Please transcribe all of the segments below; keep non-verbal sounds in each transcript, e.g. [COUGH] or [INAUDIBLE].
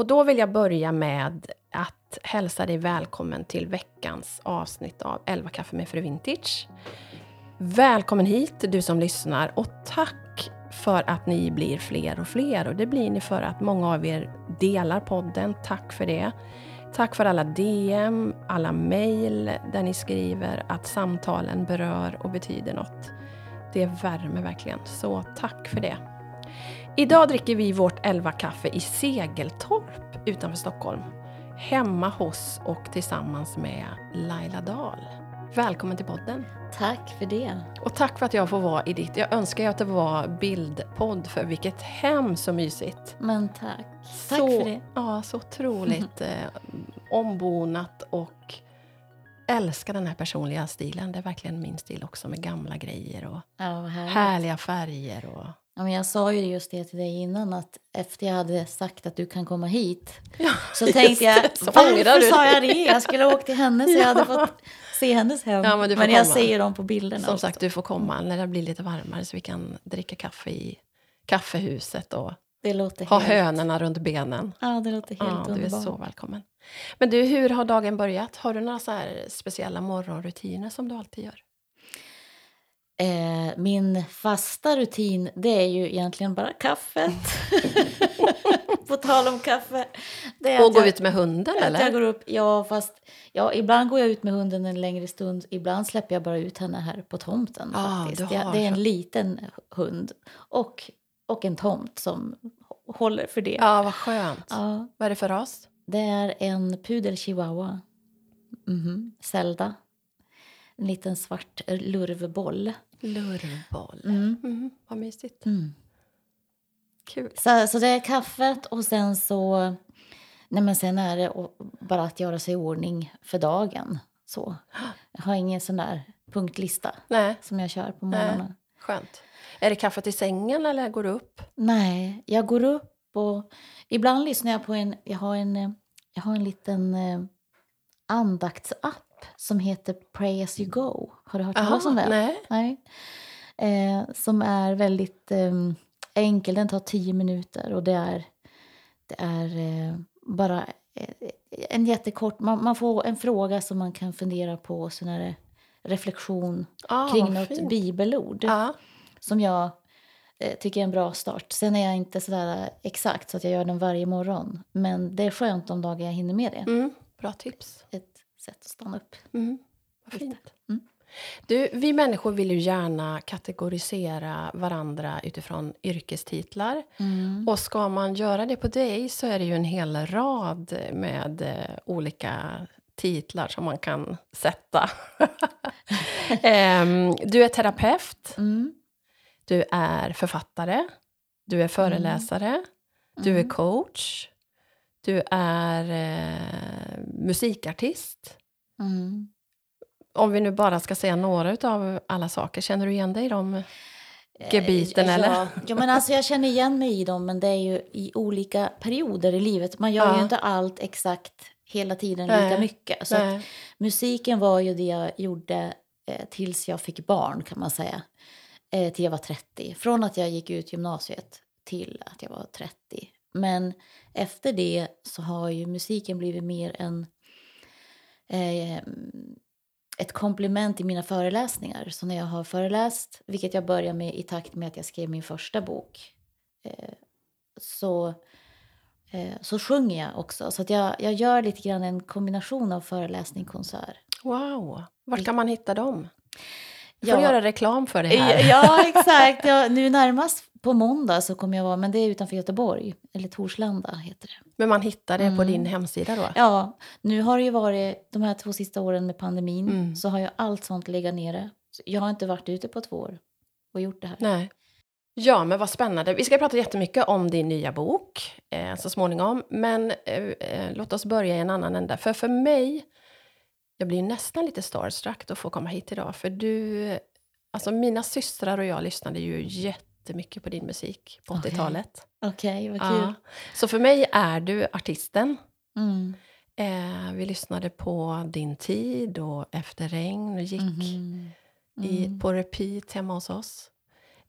Och då vill jag börja med att hälsa dig välkommen till veckans avsnitt av 11 kaffe med Fru Vintage. Välkommen hit du som lyssnar och tack för att ni blir fler och fler. Och det blir ni för att många av er delar podden. Tack för det. Tack för alla DM, alla mejl där ni skriver att samtalen berör och betyder något. Det värmer verkligen, så tack för det. Idag dricker vi vårt 11-kaffe i Segeltorp utanför Stockholm. Hemma hos och tillsammans med Laila Dahl. Välkommen till podden. Tack för det. Och tack för att jag får vara i ditt... Jag önskar att det var bildpodd, för vilket hem så mysigt. Men tack. Så, tack för det. Ja, så otroligt [LAUGHS] eh, ombonat och älskar den här personliga stilen. Det är verkligen min stil också med gamla grejer och Ja, härliga färger. Och... Ja, men jag sa ju just det till dig innan att efter jag hade sagt att du kan komma hit Ja, så tänkte jag det, så varför sa dig?" jag det? Jag skulle ha åkt till henne så jag hade [LAUGHS] fått se hennes hem. Ja, men får jag ser dem på bilderna. Som också. sagt, du får komma när det blir lite varmare så vi kan dricka kaffe i kaffehuset och ha helt, hönorna runt benen. Ja, det låter helt Ja, du är så välkommen. Men du, hur har dagen börjat? Har du några så speciella morgonrutiner som du alltid gör? Eh, min fasta rutin det är ju egentligen bara kaffet. [LAUGHS] på tal om kaffe. Det är Och att gå jag- ut med hunden eller? jag går upp, ja fast ja, ibland går jag ut med hunden en längre stund. Ibland släpper jag bara ut henne här på tomten. Ah, faktiskt. Jag, det är en liten hund och, och en tomt som håller för det. Ja, vad skönt. Ja, Vad är det för ras? det är en pudel chihuahua. Mhm, Zelda. En liten svart lurvboll. Lurvboll. Mm. Mm, vad mysigt. Mm. Kul. Så, så det är kaffet och sen så... Nej men sen är det bara att göra sig i ordning för dagen. Så. Jag har ingen sån där punktlista Nej, som jag kör på morgnarna. skönt. Är det kaffet i sängen eller går du upp? Nej, jag går upp och ibland lyssnar jag på en... Jag har en, jag har en liten eh, som heter Pray as you go. Har du hört talas om den? nej. Nej. Eh, som är väldigt eh, enkel. Den tar tio minuter och det är, det är eh, bara eh, en jättekort... Man, man får en fråga som man kan fundera på och sen är det reflektion Ah, kring något fint. bibelord Ja. som jag eh, tycker är en bra start. Sen är jag inte sådär exakt så att jag gör den varje morgon. Men det är skönt de dagar jag hinner med det. Mm, bra tips. Ett sätt att stanna upp. Mm, vad fint. Mm. Du, vi människor vill ju gärna kategorisera varandra utifrån yrkestitlar. Mm. Och ska man göra det på dig så är det ju en hel rad med eh, olika titlar som man kan sätta. [LAUGHS] Em, du är terapeut, Mm. du är författare, du är föreläsare, du är Mm. coach, du är eh, musikartist. Mm. Om vi nu bara ska säga några av alla saker, känner du igen dig i dem? Gebiten, Eh, eller? Ja, ja, men alltså jag känner igen mig i dem, men det är ju i olika perioder i livet. Man gör Ja. ju inte allt exakt hela tiden lika Nej, mycket. Så musiken var ju det jag gjorde eh, tills jag fick barn, kan man säga. Eh, till jag var 30. Från att jag gick ut gymnasiet till att jag var 30. Men efter det så har ju musiken blivit mer en eh, ett komplement i mina föreläsningar. Så när jag har föreläst, vilket jag började med i takt med att jag skrev min första bok, eh, så, eh, så sjunger jag också. Så att jag, jag gör lite grann en kombination av föreläsning och konsert. Wow, var kan man hitta dem? Du Ja. får göra reklam för det här. Ja, exakt. Ja, nu närmast på måndag så kommer jag vara, men det är utanför Göteborg, eller Torslanda heter det. Men man hittar det på Mm. din hemsida då? Ja, nu har det ju varit de här två sista åren med pandemin Mm. så har ju allt sånt legat nere. Så Jag har inte varit ute på två år och gjort det här. Nej. Ja, men vad spännande. Vi ska prata jättemycket om din nya bok eh, så småningom. Men eh, eh, låt oss börja i en annan ända. För för mig, jag blir nästan lite starstruck att få komma hit idag. För du, alltså mina systrar och jag lyssnade ju jättemycket på din musik på Okej. 80-talet. Okej, vad kul. Ja. Så för mig är du artisten. Mm. Eh, vi lyssnade på Din tid och Efter regn och gick Mhm. i, Mm. på repeat hemma hos oss.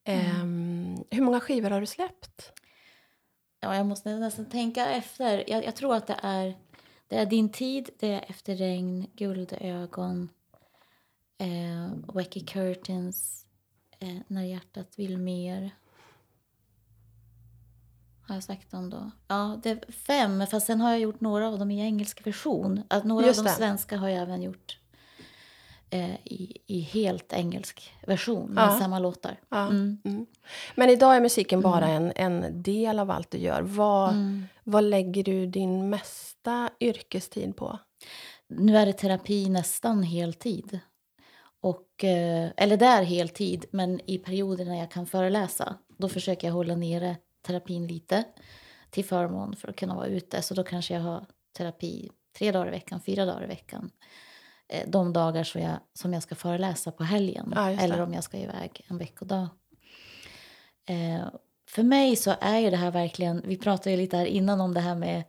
Ehm, Hur många skivor har du släppt? Ja, jag måste nästan tänka efter. Jag, jag tror att det är, det är Din tid, det är Efter regn, Guldögon, eh, Wacky Curtains, eh, När hjärtat vill mer. Har jag sagt dem då? Ja, det är fem, fast sen har jag gjort några av dem i engelsk version. Att några Just av de det. svenska har jag även gjort eh, i, i helt engelsk version, med Ja. samma låtar. Ja. Mm. Mm. Men idag är musiken bara en, en del av allt du gör. Vad, Mm. vad lägger du din mesta yrkestid på? Nu är det terapi nästan heltid. Och, eh, eller det är heltid, men i perioder när jag kan föreläsa då försöker jag hålla nere terapin lite till förmån för att kunna vara ute. Så då kanske jag har terapi tre dagar i veckan, fyra dagar i veckan. Eh, De dagar som jag, som jag ska föreläsa på helgen Ja, eller om jag ska iväg en veckodag. Eh, för mig så är ju det här verkligen, vi pratade ju lite här innan om det här med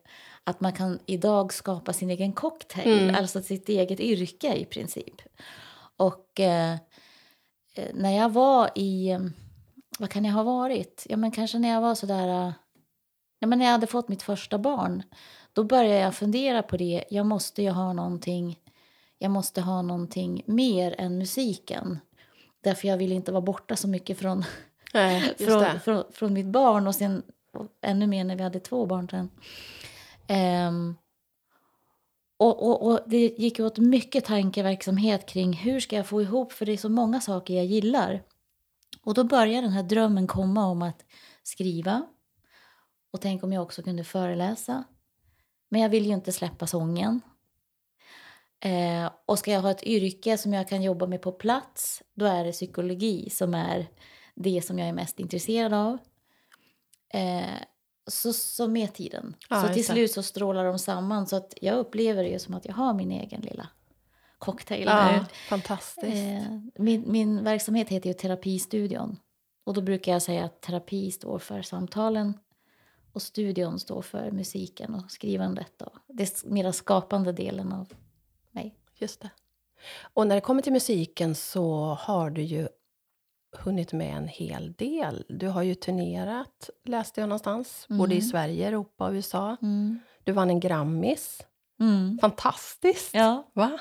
att man kan idag skapa sin egen cocktail, Mm. alltså sitt eget yrke i princip. Och eh, eh, när jag var i, vad kan jag ha varit? Ja men kanske när jag var sådär, ja men när jag hade fått mitt första barn. Då började jag fundera på det, jag måste ju ha någonting, jag måste ha någonting mer än musiken. Därför jag vill inte vara borta så mycket från Nej, [LAUGHS] från, från, från mitt barn och sen och ännu mer när vi hade två barn sen. Ehm, och, och, och det gick åt mycket tankeverksamhet kring hur ska jag få ihop, för det är så många saker jag gillar. Och då började den här drömmen komma om att skriva. Och tänk om jag också kunde föreläsa. Men jag vill ju inte släppa sången. Eh, och ska jag ha ett yrke som jag kan jobba med på plats, då är det psykologi som är det som jag är mest intresserad av. Eh, så, så med tiden. Ja, så till slut så strålar de samman. Så att jag upplever det ju som att jag har min egen lilla cocktail Ja, nu. fantastiskt. Eh, min, min verksamhet heter ju Terapistudion. Och då brukar jag säga att terapi står för samtalen och studion står för musiken och skrivandet. Och det mera skapande delen av mig. Just det. Och när det kommer till musiken så har du ju hunnit med en hel del. Du har ju turnerat, läste jag någonstans, både i Mm. Sverige, Europa och USA. Mm. Du vann en Grammis. Mm. Fantastiskt! Ja. Va?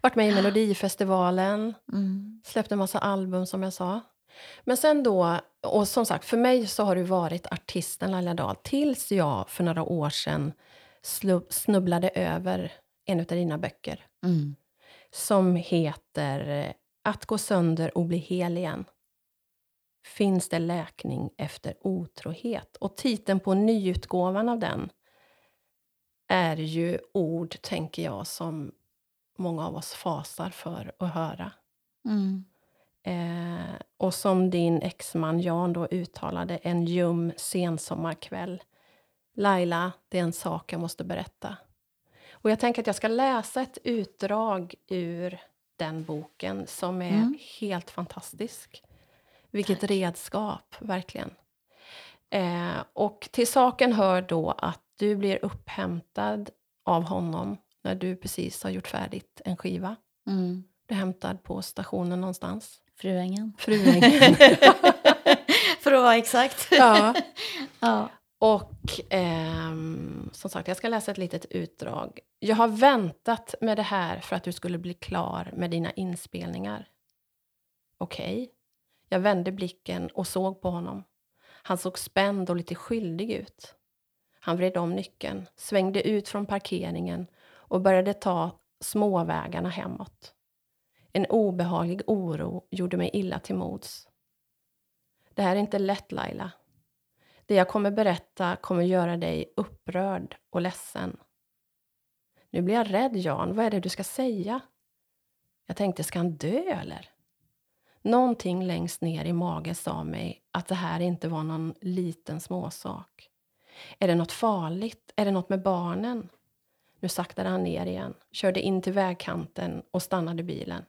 Vart med i Melodifestivalen, Mm. släppte en massa album som jag sa. Men sen då, och som sagt, för mig så har du varit artisten Laila Dahl tills jag för några år sedan snubblade över en av dina böcker Mm. som heter Att gå sönder och bli hel igen. Finns det läkning efter otrohet? Och titeln på nyutgåvan av den är ju ord, tänker jag, som många av oss fasar för att höra. Mm. Eh, och som din exman Jan då uttalade en ljum sensommarkväll. Laila, det är en sak jag måste berätta. Och jag tänker att jag ska läsa ett utdrag ur den boken som är Mm. helt fantastisk. Vilket redskap, verkligen. Eh, och till saken hör då att du blir upphämtad av honom när du precis har gjort färdigt en skiva. Mm. Du är hämtad på stationen någonstans. Fruängen. Fruängen. [LAUGHS] För att vara exakt. [LAUGHS] ja. Ja. Och ehm, som sagt, jag ska läsa ett litet utdrag. Jag har väntat med det här för att du skulle bli klar med dina inspelningar. Okej. Jag vände blicken och såg på honom. Han såg spänd och lite skyldig ut. Han vred om nyckeln, svängde ut från parkeringen och började ta småvägarna hemåt. En obehaglig oro gjorde mig illa till mods. Det här är inte lätt, Laila. Det jag kommer berätta kommer göra dig upprörd och ledsen. Nu blir jag rädd, Jan. Vad är det du ska säga? Jag tänkte, ska han dö eller? Någonting längst ner i magen sa mig att det här inte var någon liten småsak. Är det något farligt? Är det något med barnen? Nu saktade han ner igen, körde in till vägkanten och stannade bilen.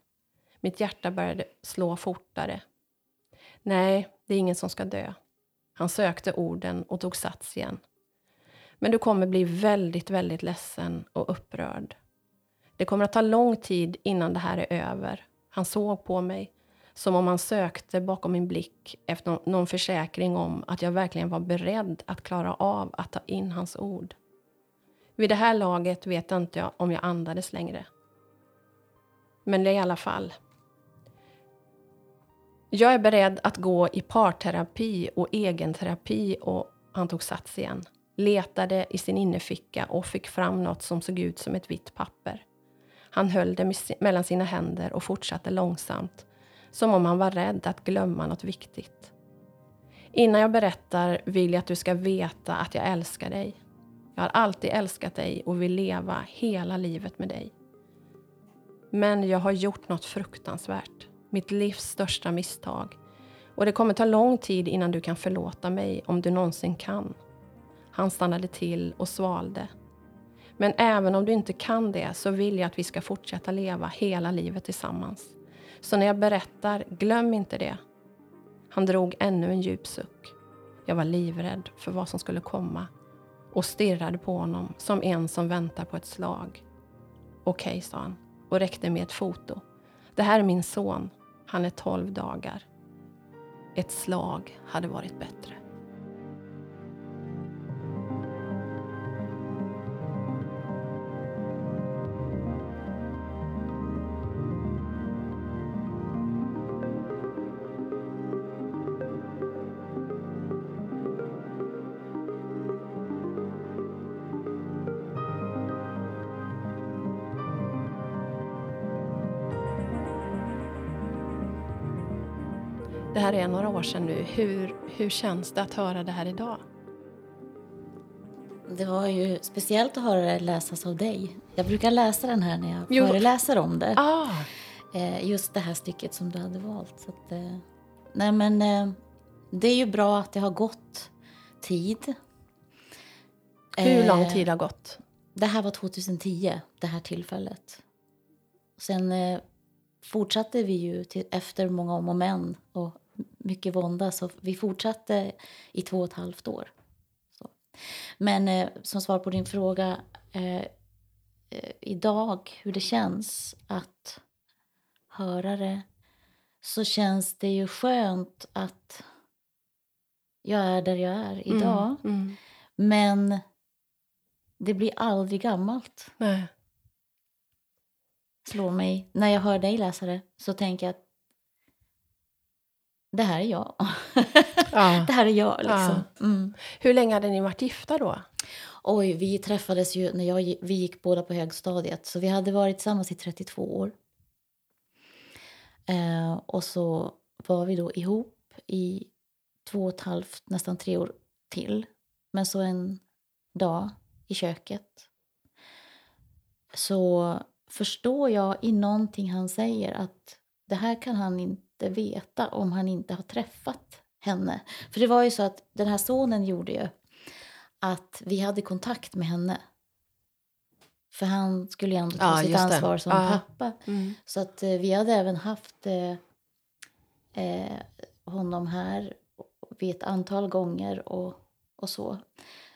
Mitt hjärta började slå fortare. Nej, det är ingen som ska dö. Han sökte orden och tog sats igen. Men du kommer bli väldigt, väldigt ledsen och upprörd. Det kommer att ta lång tid innan det här är över. Han såg på mig, som om han sökte bakom min blick efter någon försäkring om att jag verkligen var beredd att klara av att ta in hans ord. Vid det här laget vet jag inte om jag andades längre. Men i alla fall. Jag är beredd att gå i parterapi och egenterapi och han tog sats igen. Letade i sin innerficka och fick fram något som såg ut som ett vitt papper. Han höll det mellan sina händer och fortsatte långsamt, som om han var rädd att glömma något viktigt. Innan jag berättar vill jag att du ska veta att jag älskar dig. Jag har alltid älskat dig och vill leva hela livet med dig. Men jag har gjort något fruktansvärt. Mitt livs största misstag. Och det kommer ta lång tid innan du kan förlåta mig, om du någonsin kan. Han stannade till och svalde. Men även om du inte kan det så vill jag att vi ska fortsätta leva hela livet tillsammans. Så när jag berättar, glöm inte det. Han drog ännu en djup suck. Jag var livrädd för vad som skulle komma och stirrade på honom som en som väntar på ett slag. Okej, okay, sa han och räckte med ett foto. Det här är min son. Han är tolv dagar. Ett slag hade varit bättre. Det är några år sedan nu. Hur, hur känns det att höra det här idag? Det var ju speciellt att höra det läsas av dig. Jag brukar läsa den här när jag jo. föreläser om det. Ah. Eh, just det här stycket som du hade valt. Så att, eh, nej men, eh, det är ju bra att det har gått tid. Hur lång tid har gått? Det här var 2010, det här tillfället. Sen fortsatte vi ju till, efter många om och men och mycket vånda. Så vi fortsatte i två och ett halvt år. Så. Men eh, som svar på din fråga eh, eh, idag, hur det känns att höra det så känns det ju skönt att jag är där jag är mm, idag. Mm, mm. Men det blir aldrig gammalt. Nej. Slår mig. När jag hör dig läsa det så tänker jag att det här är jag. Ja. [LAUGHS] det här är jag. Liksom. Ja. Mm. Hur länge hade ni varit gifta då? Oj, vi träffades ju när jag, vi gick båda på högstadiet. Så vi hade varit tillsammans i 32 år. Eh, och så var vi då ihop i två och ett halvt, nästan tre år till. Men så en dag i köket så förstår jag i någonting han säger att det här kan han inte inte veta om han inte har träffat henne. För det var ju så att den här sonen gjorde ju att vi hade kontakt med henne. För han skulle ju ändå ta ja, sitt ansvar som ja. pappa. Mm. Så att eh, vi hade även haft eh, eh, honom här vid ett antal gånger och, och så.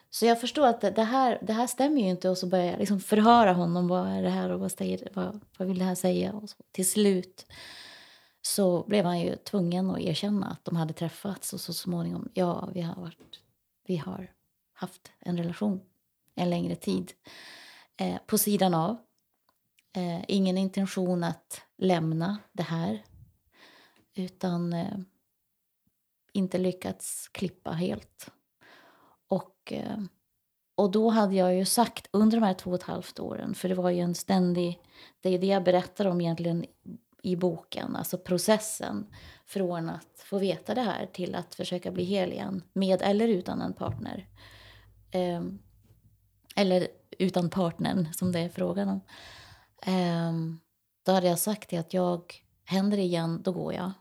Så jag förstår att det här, det här stämmer ju inte och så börjar jag liksom förhöra honom. Vad är det här och vad, säger, vad, vad vill det här säga? Och så. Till slut så blev han ju tvungen att erkänna att de hade träffats och så småningom, ja, vi har, varit, vi har haft en relation en längre tid. Eh, på sidan av. Eh, ingen intention att lämna det här. Utan eh, inte lyckats klippa helt. Och, eh, och då hade jag ju sagt under de här två och ett halvt åren, för det var ju en ständig... Det är det jag berättar om egentligen i boken, alltså processen från att få veta det här till att försöka bli hel igen, med eller utan en partner. Um, eller utan partnern, som det är frågan om. Um, då hade jag sagt det att jag, händer det igen, då går jag.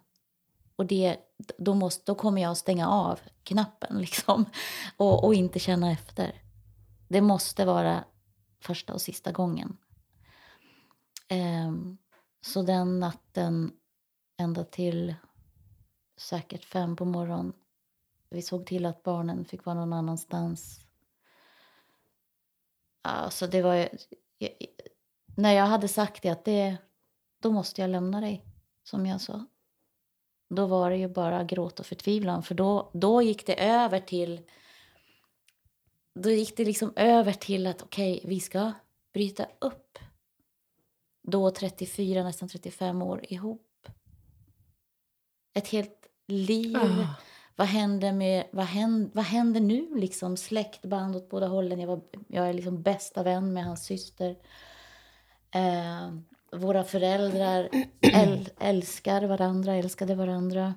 Och det, då, måste, då kommer jag att stänga av knappen [LAUGHS] liksom, och, och inte känna efter. Det måste vara första och sista gången. Um, så den natten, ända till säkert fem på morgonen, vi såg till att barnen fick vara någon annanstans. Alltså det var när jag hade sagt det att det, då måste jag lämna dig, som jag sa. då var det ju bara gråt och förtvivlan. För då, då gick det över till... Då gick det liksom över till att okej, okay, vi ska bryta upp. Då 34, nästan 35 år ihop. Ett helt liv. Oh. Vad händer, med, vad, händer, vad händer nu? Liksom släktband åt båda hållen. Jag, var, jag är liksom bästa vän med hans syster. Eh, våra föräldrar [CLEARS THROAT] äl, älskar varandra, älskade varandra.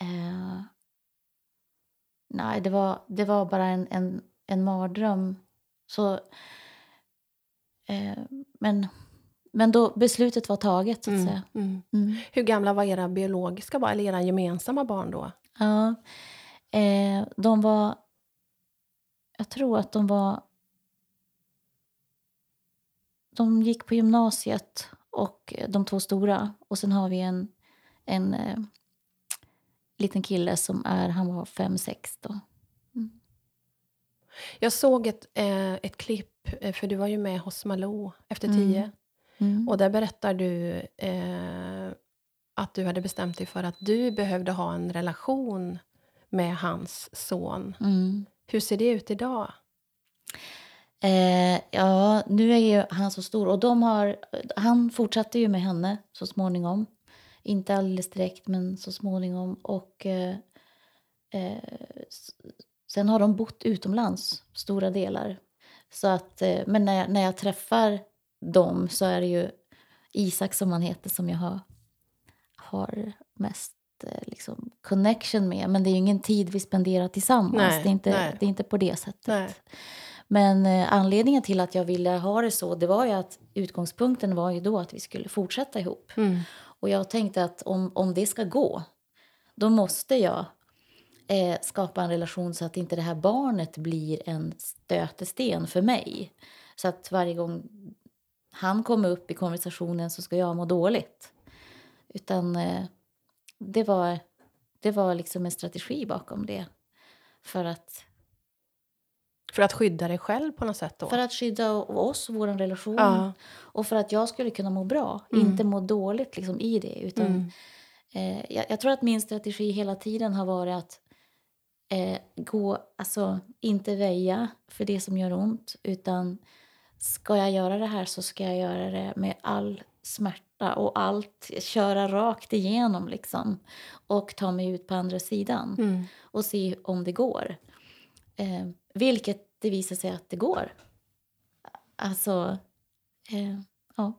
Eh, nej, det var, det var bara en, en, en mardröm. Så, eh, men, men då beslutet var taget, så att mm, säga. Mm. Mm. Hur gamla var era biologiska barn, eller era gemensamma barn då? Ja, eh, de var... Jag tror att de var de gick på gymnasiet, och de två stora. Och sen har vi en, en eh, liten kille som är, han var fem sex då. Mm. Jag såg ett, eh, ett klipp, eh, för du var ju med hos Malou efter mm. tio. Mm. Och där berättar du eh, att du hade bestämt dig för att du behövde ha en relation med hans son. Mm. Hur ser det ut idag? Eh, ja, nu är ju han så stor. Och de har, han fortsatte ju med henne så småningom. Inte alldeles direkt, men så småningom. Och eh, eh, Sen har de bott utomlands stora delar. Så att, eh, men när jag, när jag träffar dem så är det ju Isak, som han heter, som jag har, har mest eh, liksom, connection med. Men det är ju ingen tid vi spenderar tillsammans. Nej, det, är inte, det är inte på det sättet. Nej. Men eh, anledningen till att jag ville ha det så, det var ju att utgångspunkten var ju då att vi skulle fortsätta ihop. Mm. Och jag tänkte att om, om det ska gå, då måste jag eh, skapa en relation så att inte det här barnet blir en stötesten för mig. Så att varje gång han kommer upp i konversationen så ska jag må dåligt. Utan eh, det var, det var liksom en strategi bakom det. För att för att skydda dig själv på något sätt? Då? För att skydda oss och vår relation. Ja. Och för att jag skulle kunna må bra, mm. inte må dåligt liksom, i det. Utan, mm. eh, jag, jag, tror att min strategi hela tiden har varit att eh, gå, alltså inte väja för det som gör ont. Utan ska jag göra det här så ska jag göra det med all smärta och allt, köra rakt igenom liksom. Och ta mig ut på andra sidan mm. och se om det går. Eh, vilket det visar sig att det går. Alltså, eh, ja.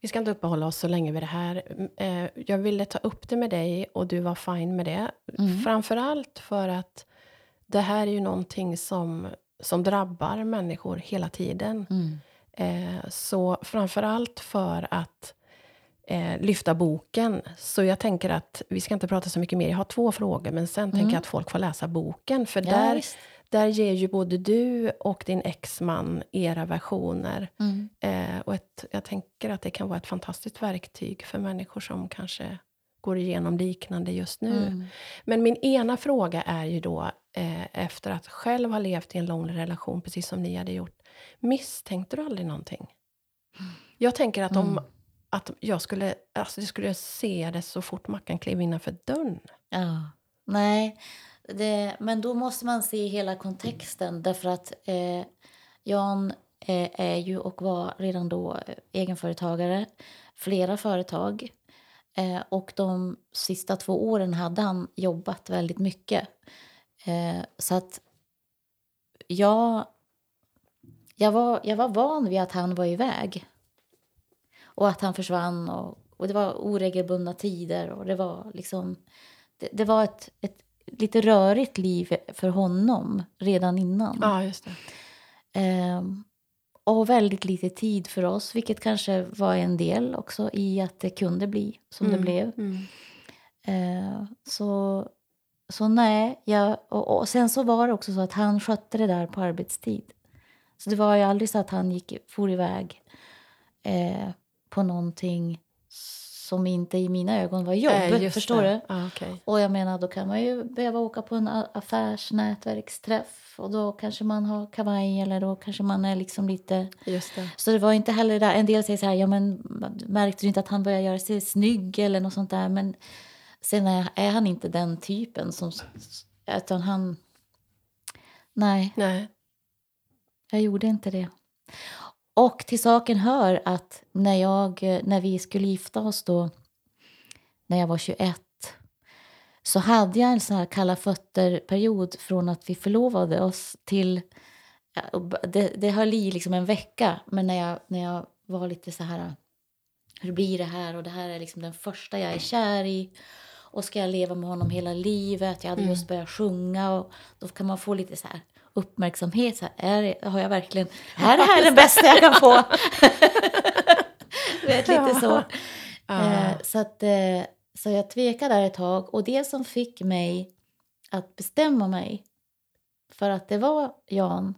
Vi ska inte uppehålla oss så länge vid det här. Eh, jag ville ta upp det med dig och du var fine med det. Mm. Framförallt för att det här är ju någonting som, som drabbar människor hela tiden. Mm. Eh, så framförallt för att eh, lyfta boken. Så jag tänker att vi ska inte prata så mycket mer. Jag har två frågor, men sen mm. tänker jag att folk får läsa boken. För ja, där, där ger ju både du och din exman era versioner. Mm. Eh, och ett, jag tänker att det kan vara ett fantastiskt verktyg för människor som kanske går igenom liknande just nu. Mm. Men min ena fråga är ju då, eh, efter att själv ha levt i en lång relation, precis som ni hade gjort, misstänkte du aldrig någonting? Jag tänker att om mm. att jag skulle, alltså jag skulle se det så fort Mackan klev innanför dörren. Ja. Nej, det, men då måste man se hela kontexten därför att eh, Jan eh, är ju och var redan då egenföretagare, flera företag. Eh, och de sista två åren hade han jobbat väldigt mycket. Eh, så att jag, jag, var, jag var van vid att han var iväg. Och att han försvann. Och, och det var oregelbundna tider. Och det var liksom... Det, det var ett, ett lite rörigt liv för honom redan innan. Ja, just. Eh, och väldigt lite tid för oss, vilket kanske var en del också i att det kunde bli som mm, det blev. Mm. Eh, så, så nej, jag, och, och, sen så var det också så att han skötte det där på arbetstid. Så det var ju aldrig så att han gick, for iväg eh, på någonting som inte i mina ögon var jobb. Eh, förstår det. du? Ah, okay. Och jag menar, då kan man ju behöva åka på en affärsnätverksträff och då kanske man har kavaj eller då kanske man är liksom lite... Just det. Så det var inte heller där. En del säger så här, ja men märkte du inte att han började göra sig snygg eller något sånt där. Men sen är, är han inte den typen som... Utan han... Nej. Nej. Jag gjorde inte det. Och till saken hör att när, jag, när vi skulle gifta oss då, när jag var 21 så hade jag en sån här kalla fötter-period från att vi förlovade oss till... Det, det höll i liksom en vecka, men när jag, när jag var lite så här... Hur blir det här? Och det här är liksom den första jag är kär i. Och ska jag leva med honom hela livet? Jag hade mm. just börjat sjunga och då kan man få lite så här uppmärksamhet. Så här, är, har jag verkligen... Är det här den bästa jag kan få? [LAUGHS] vet, lite så. Uh. så, att, eh, så jag tvekade där ett tag. Och det som fick mig att bestämma mig för att det var Jan,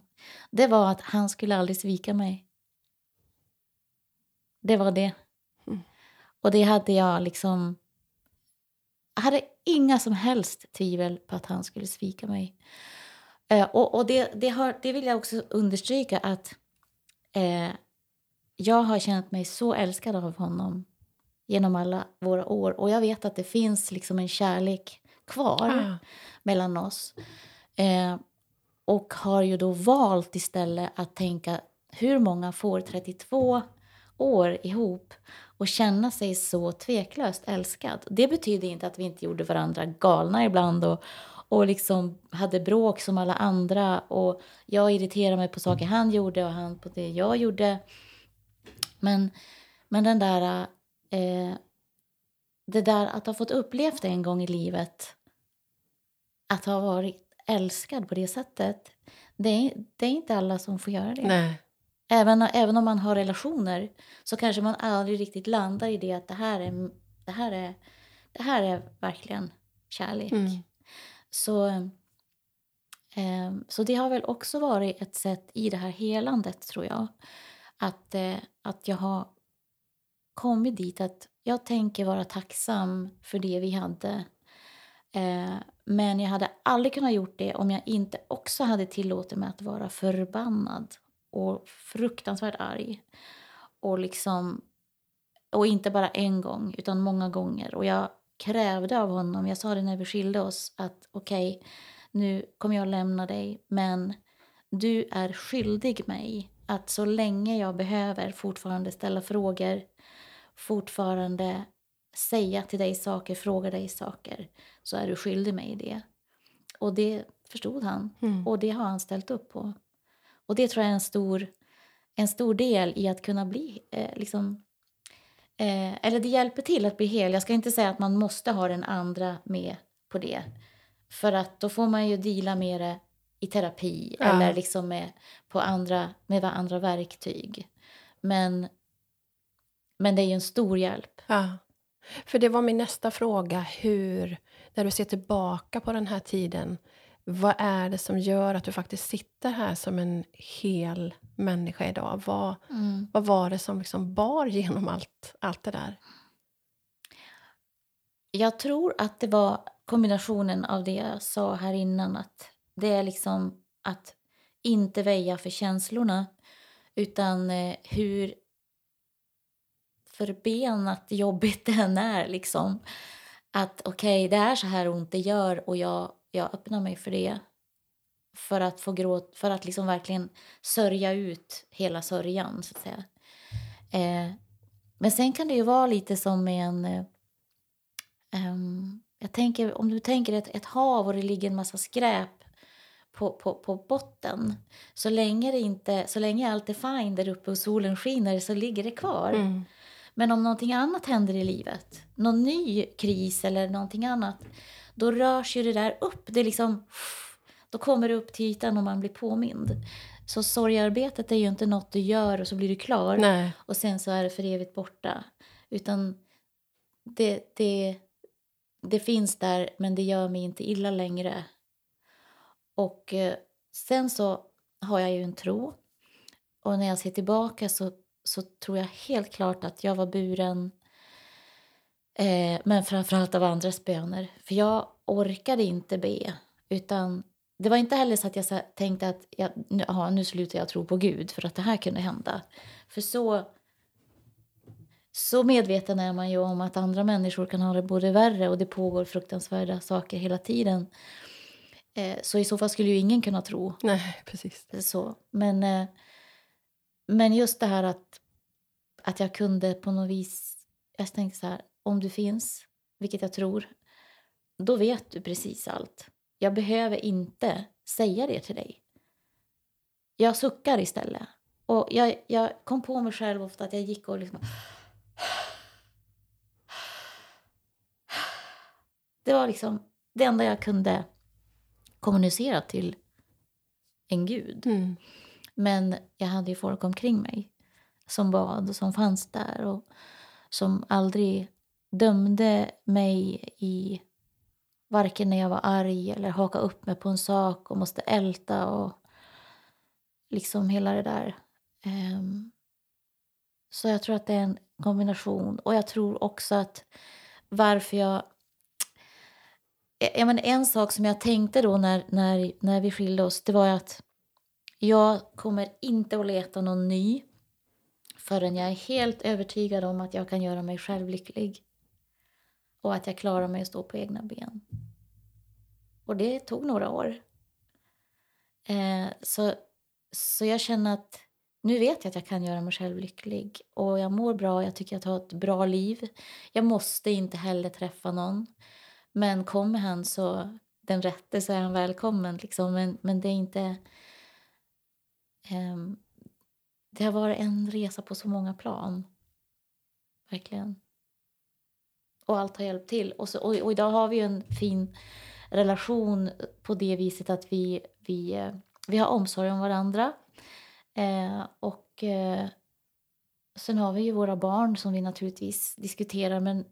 det var att han skulle aldrig svika mig. Det var det. Mm. Och det hade jag liksom... Jag hade inga som helst tvivel på att han skulle svika mig. Eh, och och det, det, har, det vill jag också understryka att eh, jag har känt mig så älskad av honom genom alla våra år. Och jag vet att det finns liksom en kärlek kvar ah. mellan oss. Eh, och har ju då valt istället att tänka hur många får 32 år ihop och känna sig så tveklöst älskad. Det betyder inte att vi inte gjorde varandra galna ibland och, och liksom hade bråk som alla andra. Och Jag irriterade mig på saker han gjorde och han på det jag gjorde. Men, men den där, eh, det där att ha fått upplevt det en gång i livet, att ha varit älskad på det sättet, det är, det är inte alla som får göra det. Nej. Även, även om man har relationer så kanske man aldrig riktigt landar i det att det här är, det här är, det här är verkligen kärlek. Mm. Så, eh, så det har väl också varit ett sätt i det här helandet, tror jag. Att, eh, att jag har kommit dit att jag tänker vara tacksam för det vi hade. Eh, men jag hade aldrig kunnat gjort det om jag inte också hade tillåtit mig att vara förbannad och fruktansvärt arg. Och liksom och inte bara en gång, utan många gånger. Och jag krävde av honom, jag sa det när vi skilde oss, att okej, okay, nu kommer jag lämna dig, men du är skyldig mig att så länge jag behöver fortfarande ställa frågor, fortfarande säga till dig saker, fråga dig saker, så är du skyldig mig det. Och det förstod han, mm. och det har han ställt upp på. Och det tror jag är en stor, en stor del i att kunna bli eh, liksom, Eh, eller det hjälper till att bli hel. Jag ska inte säga att man måste ha den andra med på det. För att då får man ju dela med det i terapi ja. eller liksom med, på andra, med andra verktyg. Men, men det är ju en stor hjälp. Ja. För det var min nästa fråga. Hur, när du ser tillbaka på den här tiden, vad är det som gör att du faktiskt sitter här som en hel människa idag? Vad, mm. vad var det som liksom bar genom allt, allt det där? Jag tror att det var kombinationen av det jag sa här innan. Att det är liksom att inte väja för känslorna utan eh, hur förbenat jobbigt [LAUGHS] det än är. Liksom. Att okej, okay, det är så här ont det gör och jag jag öppnar mig för det. För att få gråt, för att liksom verkligen sörja ut hela sörjan så att säga. Eh, men sen kan det ju vara lite som en... Eh, um, jag tänker, om du tänker ett, ett hav och det ligger en massa skräp på, på, på botten. Så länge, det inte, så länge allt är fine där uppe och solen skiner så ligger det kvar. Mm. Men om någonting annat händer i livet, någon ny kris eller någonting annat, då rörs ju det där upp. Det är liksom, då kommer det upp till ytan och man blir påmind. Så sorgarbetet är ju inte något du gör och så blir du klar Nej. och sen så är det för evigt borta. Utan det, det, det finns där men det gör mig inte illa längre. Och eh, sen så har jag ju en tro. Och när jag ser tillbaka så, så tror jag helt klart att jag var buren Eh, men framförallt av andras böner. För jag orkade inte be. Utan det var inte heller så att jag tänkte att jag, nu, aha, nu slutar jag tro på Gud för att det här kunde hända. För så, så medveten är man ju om att andra människor kan ha det både värre och det pågår fruktansvärda saker hela tiden. Eh, så i så fall skulle ju ingen kunna tro. Nej, precis. Så. Men, eh, men just det här att, att jag kunde på något vis... Jag tänkte så här, om du finns, vilket jag tror, då vet du precis allt. Jag behöver inte säga det till dig. Jag suckar istället. Och jag, jag kom på mig själv ofta att jag gick och liksom... Det var liksom det enda jag kunde kommunicera till en gud. Mm. Men jag hade ju folk omkring mig som bad och som fanns där och som aldrig dömde mig i varken när jag var arg eller haka upp mig på en sak och måste älta och liksom hela det där. Um, så jag tror att det är en kombination. Och jag tror också att varför jag... Jag menar, en sak som jag tänkte då när, när, när vi skilde oss det var att jag kommer inte att leta någon ny förrän jag är helt övertygad om att jag kan göra mig själv lycklig och att jag klarar mig att stå på egna ben. Och det tog några år. Eh, så, så jag känner att nu vet jag att jag kan göra mig själv lycklig och jag mår bra, jag tycker att jag har ett bra liv. Jag måste inte heller träffa någon. Men kommer han så den rätte så är han välkommen. Liksom. Men, men det är inte... Eh, det har varit en resa på så många plan. Verkligen. Och allt har hjälpt till. Och, så, och, och idag har vi en fin relation på det viset att vi, vi, eh, vi har omsorg om varandra. Eh, och eh, sen har vi ju våra barn som vi naturligtvis diskuterar men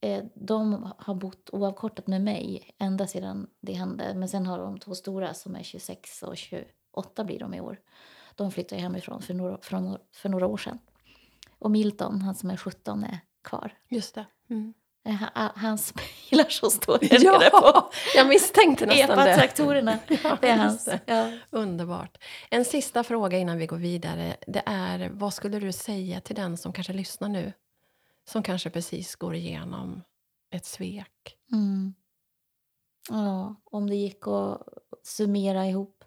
eh, de har bott oavkortat med mig ända sedan det hände. Men sen har de två stora som är 26 och 28 blir de i år. De flyttade hemifrån för några, för några år sedan. Och Milton, han som är 17, är kvar. Just det. Mm. Eh, hans bilar som står [LAUGHS] där ja, nere på jag misstänkte nästan det. traktorerna [LAUGHS] ja, det är hans. Ja. Underbart. En sista fråga innan vi går vidare. Det är, vad skulle du säga till den som kanske lyssnar nu? Som kanske precis går igenom ett svek. Mm. Ja, om det gick att summera ihop.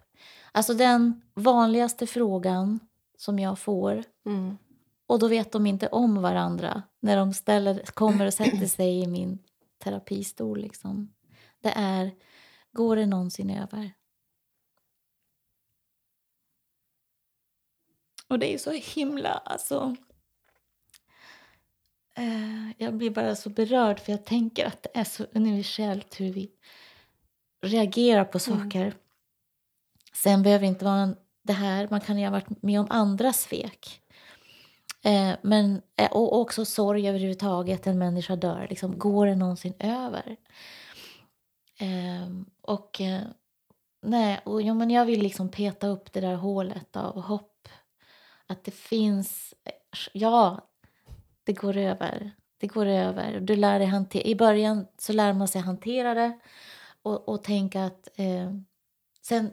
Alltså den vanligaste frågan som jag får mm. Och då vet de inte om varandra när de ställer, kommer och sätter sig i min terapistol. Liksom. Det är, går det någonsin över? Och det är så himla... Alltså, eh, jag blir bara så berörd för jag tänker att det är så universellt hur vi reagerar på mm. saker. Mm. Sen behöver det inte vara det här, man kan ju ha varit med om andra svek. Eh, men, eh, och också sorg överhuvudtaget, en människa dör. Liksom, går det någonsin över? Eh, och eh, nej, och, ja, men jag vill liksom peta upp det där hålet av hopp. Att det finns, ja, det går över. Det går över. Du lär dig hantera, I början så lär man sig hantera det och, och tänka att eh, sen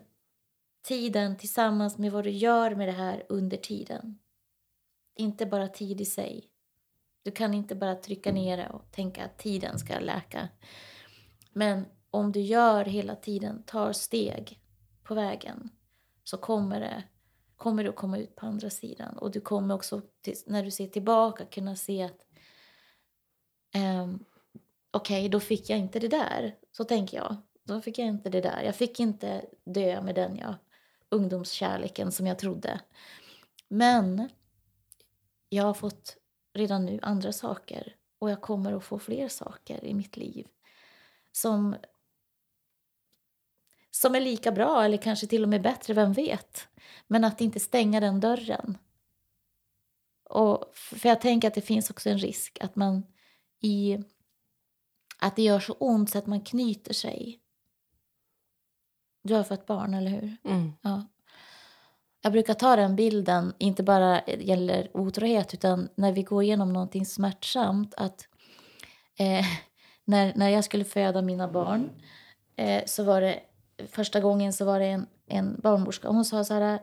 tiden tillsammans med vad du gör med det här under tiden inte bara tid i sig. Du kan inte bara trycka ner det och tänka att tiden ska läka. Men om du gör hela tiden, tar steg på vägen, så kommer, det, kommer du att komma ut på andra sidan. Och du kommer också, när du ser tillbaka, kunna se att um, okej, okay, då fick jag inte det där. Så tänker jag. Då fick jag inte det där. Jag fick inte dö med den jag, ungdomskärleken som jag trodde. Men jag har fått redan nu andra saker och jag kommer att få fler saker i mitt liv som, som är lika bra eller kanske till och med bättre, vem vet? Men att inte stänga den dörren. Och för jag tänker att det finns också en risk att man i att det gör så ont så att man knyter sig. Du har fått barn, eller hur? Mm. Ja. Jag brukar ta den bilden, inte bara gäller otrohet utan när vi går igenom någonting smärtsamt att eh, [LAUGHS] när, när jag skulle föda mina barn eh, så var det första gången så var det en, en barnmorska hon sa så här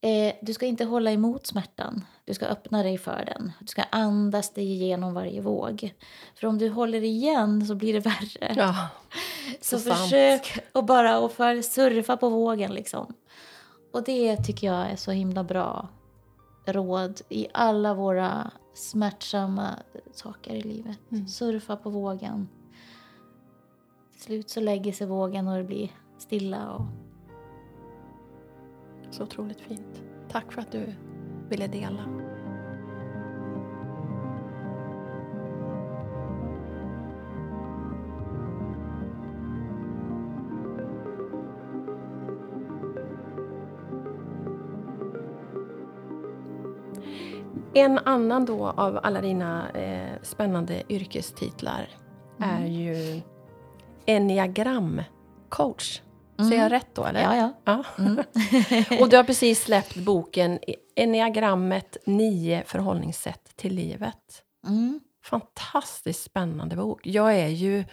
eh, du ska inte hålla emot smärtan. Du ska öppna dig för den. Du ska andas dig igenom varje våg. För om du håller igen så blir det värre. Ja, [LAUGHS] så så försök att bara och för surfa på vågen liksom. Och det tycker jag är så himla bra råd i alla våra smärtsamma saker i livet. Mm. Surfa på vågen. Till slut så lägger sig vågen och det blir stilla. Och... så otroligt fint. Tack för att du ville dela. En annan då av alla dina eh, spännande yrkestitlar är ju enneagramcoach. Säger jag rätt då eller? Ja, ja. Ja. Mm. [LAUGHS] Och du har precis släppt boken Enneagrammet 9 förhållningssätt till livet. Mm. Fantastiskt spännande bok. Jag är ju,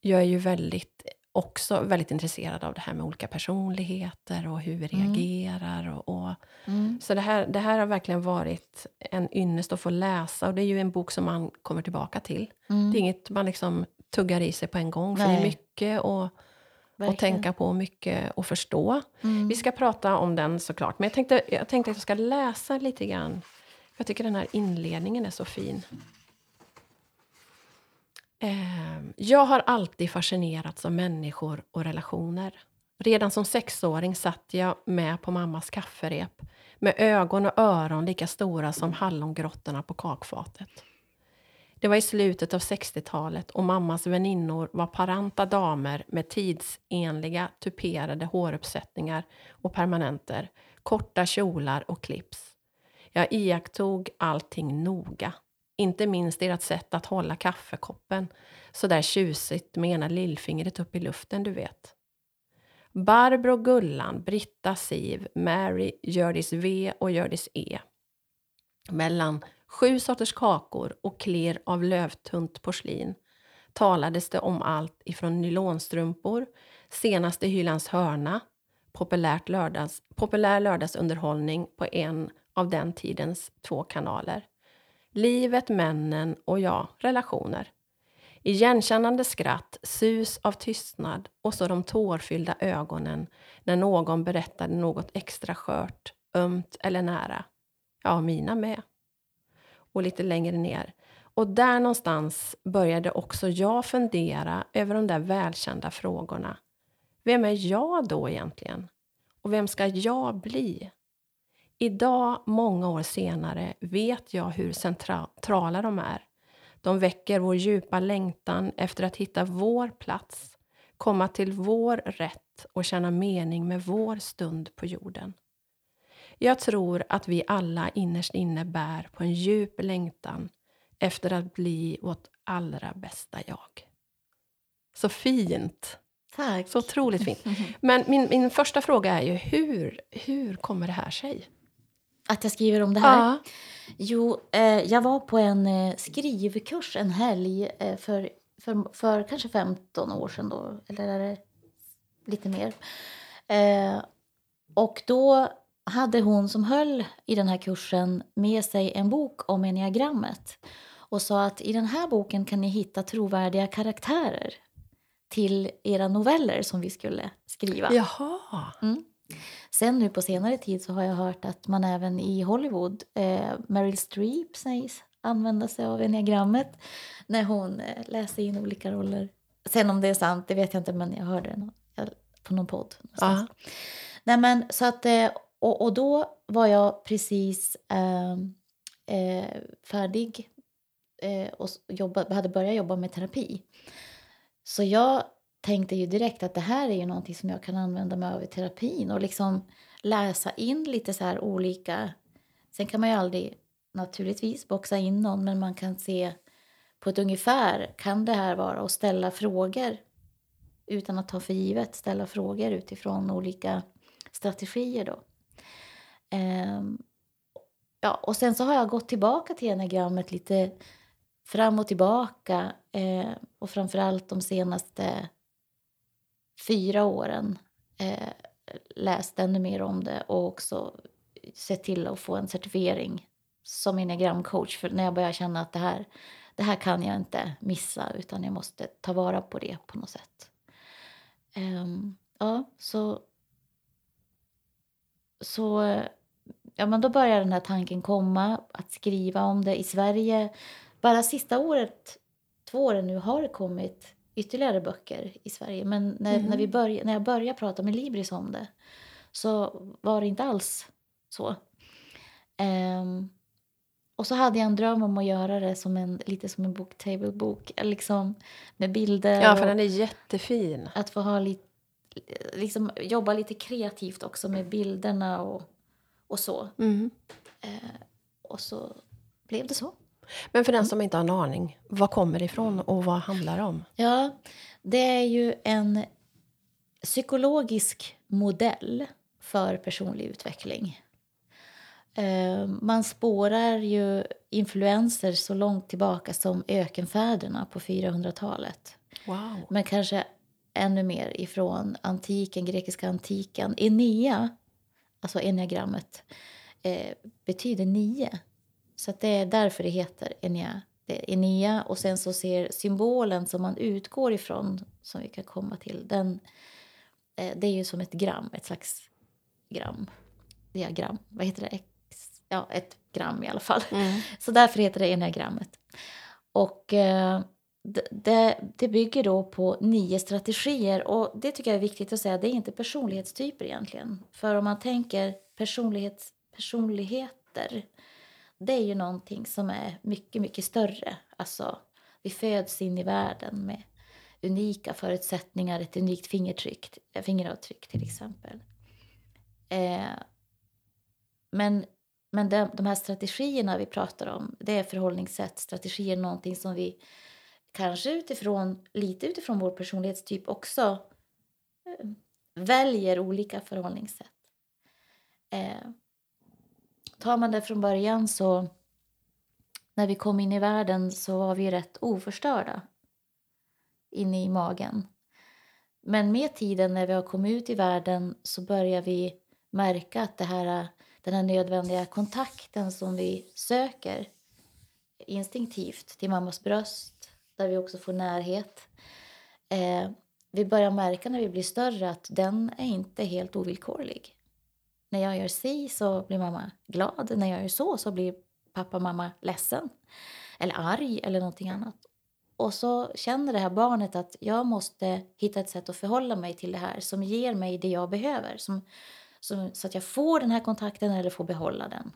jag är ju väldigt, också väldigt intresserad av det här med olika personligheter och hur vi Mm. reagerar. Och, och, Mm. så det här, det här har verkligen varit en ynnest att få läsa. Och det är ju en bok som man kommer tillbaka till. Mm. Det är inget man liksom tuggar i sig på en gång. För det är Nej. mycket att Verkligen. tänka på och mycket att förstå. Mm. Vi ska prata om den såklart, men jag tänkte, jag tänkte att jag ska läsa lite grann. Jag tycker den här inledningen är så fin. Ehm, jag har alltid fascinerats av människor och relationer. Redan som sexåring satt jag med på mammas kafferep med ögon och öron lika stora som hallongrottorna på kakfatet. Det var i slutet av 60-talet och mammas väninnor var paranta damer med tidsenliga tuperade håruppsättningar och permanenter, korta kjolar och clips. Jag iakttog allting noga. Inte minst ert sätt att hålla kaffekoppen så där tjusigt med ena lillfingret upp i luften, du vet. Barbro Gullan, Britta Siv, Mary, Hjördis V och Hjördis E. Mellan sju sorters kakor och klir av lövtunt porslin talades det om allt ifrån nylonstrumpor, senaste Hylands hörna, populärt lördags, populär lördagsunderhållning på en av den tidens två kanaler. Livet, männen och ja, relationer. Igenkännande skratt, sus av tystnad och så de tårfyllda ögonen när någon berättade något extra skört, ömt eller nära. Ja, mina med. Och lite längre ner. Och där någonstans började också jag fundera över de där välkända frågorna. Vem är jag då egentligen? Och vem ska jag bli? Idag, många år senare, vet jag hur centrala de är. De väcker vår djupa längtan efter att hitta vår plats, komma till vår rätt och känna mening med vår stund på jorden. Jag tror att vi alla innerst inne bär på en djup längtan efter att bli vårt allra bästa jag. Så fint! Tack. Så otroligt fint. [LAUGHS] Men min, min första fråga är ju, hur, hur kommer det här sig? Att jag skriver om det här? Ja. Jo, eh, jag var på en eh, skrivkurs en helg eh, för, för, för kanske 15 år sedan då, eller är det lite mer. Eh, och då hade hon som höll i den här kursen med sig en bok om enneagrammet och sa att i den här boken kan ni hitta trovärdiga karaktärer till era noveller som vi skulle skriva. Jaha. Mm. Sen nu på senare tid så har jag hört att man även i Hollywood, eh, Meryl Streep sägs använda sig av enneagrammet när hon eh, läser in olika roller. Sen om det är sant, det vet jag inte, men jag hörde det på någon podd. någonstans. Nej, men så att, eh, och, och då var jag precis eh, eh, färdig eh, och jobba, hade börjat jobba med terapi. Så jag tänkte ju direkt att det här är ju någonting som jag kan använda mig av i terapin och liksom läsa in lite så här olika... Sen kan man ju aldrig naturligtvis boxa in någon men man kan se på ett ungefär, kan det här vara och ställa frågor utan att ta för givet, ställa frågor utifrån olika strategier då. Ehm, ja, och sen så har jag gått tillbaka till enagrammet lite fram och tillbaka eh, och framförallt de senaste fyra åren eh, läst ännu mer om det och också sett till att få en certifiering som enneagramcoach. För när jag börjar känna att det här, det här kan jag inte missa utan jag måste ta vara på det på något sätt. Um, ja, så... Så... Ja, men då börjar den här tanken komma att skriva om det i Sverige. Bara sista året, två åren nu, har det kommit ytterligare böcker i Sverige. Men när, mm. när, vi börj, när jag började prata med Libris om det så var det inte alls så. Um, och så hade jag en dröm om att göra det som en, lite som en booktable-bok. Liksom, med bilder. Ja, för den är jättefin. Att få ha lite, liksom, jobba lite kreativt också med bilderna och, och så. Mm. Eh, och så blev det så. Men för den mm. som inte har en aning, vad kommer det ifrån och vad handlar det om? Ja, det är ju en psykologisk modell för personlig utveckling. Eh, man spårar ju influenser så långt tillbaka som ökenfäderna på 400-talet. Wow. Men kanske ännu mer ifrån antiken, grekiska antiken. Enea, alltså enneagrammet, eh, betyder nio. Så det är därför det heter Enea. Det Enea och sen så ser symbolen som man utgår ifrån, som vi kan komma till, den, eh, det är ju som ett gram, ett slags gram, diagram, vad heter det? Ja, ett gram i alla fall. Mm. [LAUGHS] Så därför heter det enneagrammet. Och eh, det, det bygger då på nio strategier och det tycker jag är viktigt att säga, det är inte personlighetstyper egentligen. För om man tänker personlighets, personligheter det är ju någonting som är mycket, mycket större. Alltså, vi föds in i världen med unika förutsättningar, ett unikt fingertryck, eh, fingeravtryck till exempel. Eh, men men de, de här strategierna vi pratar om, det är förhållningssätt, strategier, någonting som vi kanske utifrån, lite utifrån vår personlighetstyp också eh, väljer olika förhållningssätt. Eh, tar man det från början så när vi kom in i världen så var vi rätt oförstörda inne i magen. Men med tiden när vi har kommit ut i världen så börjar vi märka att det här, den här nödvändiga kontakten som vi söker instinktivt till mammas bröst, där vi också får närhet. Eh, vi börjar märka när vi blir större att den är inte helt ovillkorlig. När jag gör si så blir mamma glad. När jag gör så så blir pappa och mamma ledsen. Eller arg eller någonting annat. Och så känner det här barnet att jag måste hitta ett sätt att förhålla mig till det här som ger mig det jag behöver. Som, som, så att jag får den här kontakten eller får behålla den.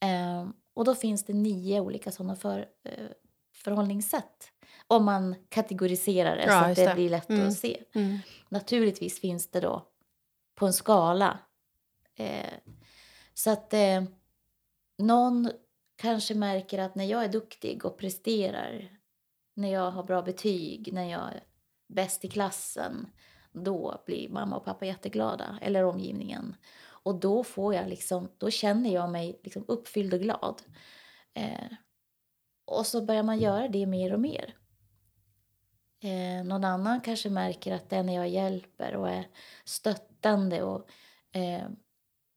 Eh, och då finns det nio olika sådana för, eh, förhållningssätt. Om man kategoriserar det ja, så att det, det, blir lätt mm. att se. Mm. Naturligtvis finns det då på en skala. Eh, så att eh, någon kanske märker att när jag är duktig och presterar, när jag har bra betyg, när jag är bäst i klassen, då blir mamma och pappa jätteglada, eller omgivningen. Och då får jag liksom, då känner jag mig liksom uppfylld och glad. Eh, och så börjar man göra det mer och mer. Eh, någon annan kanske märker att det är när jag hjälper och är stöttande och eh,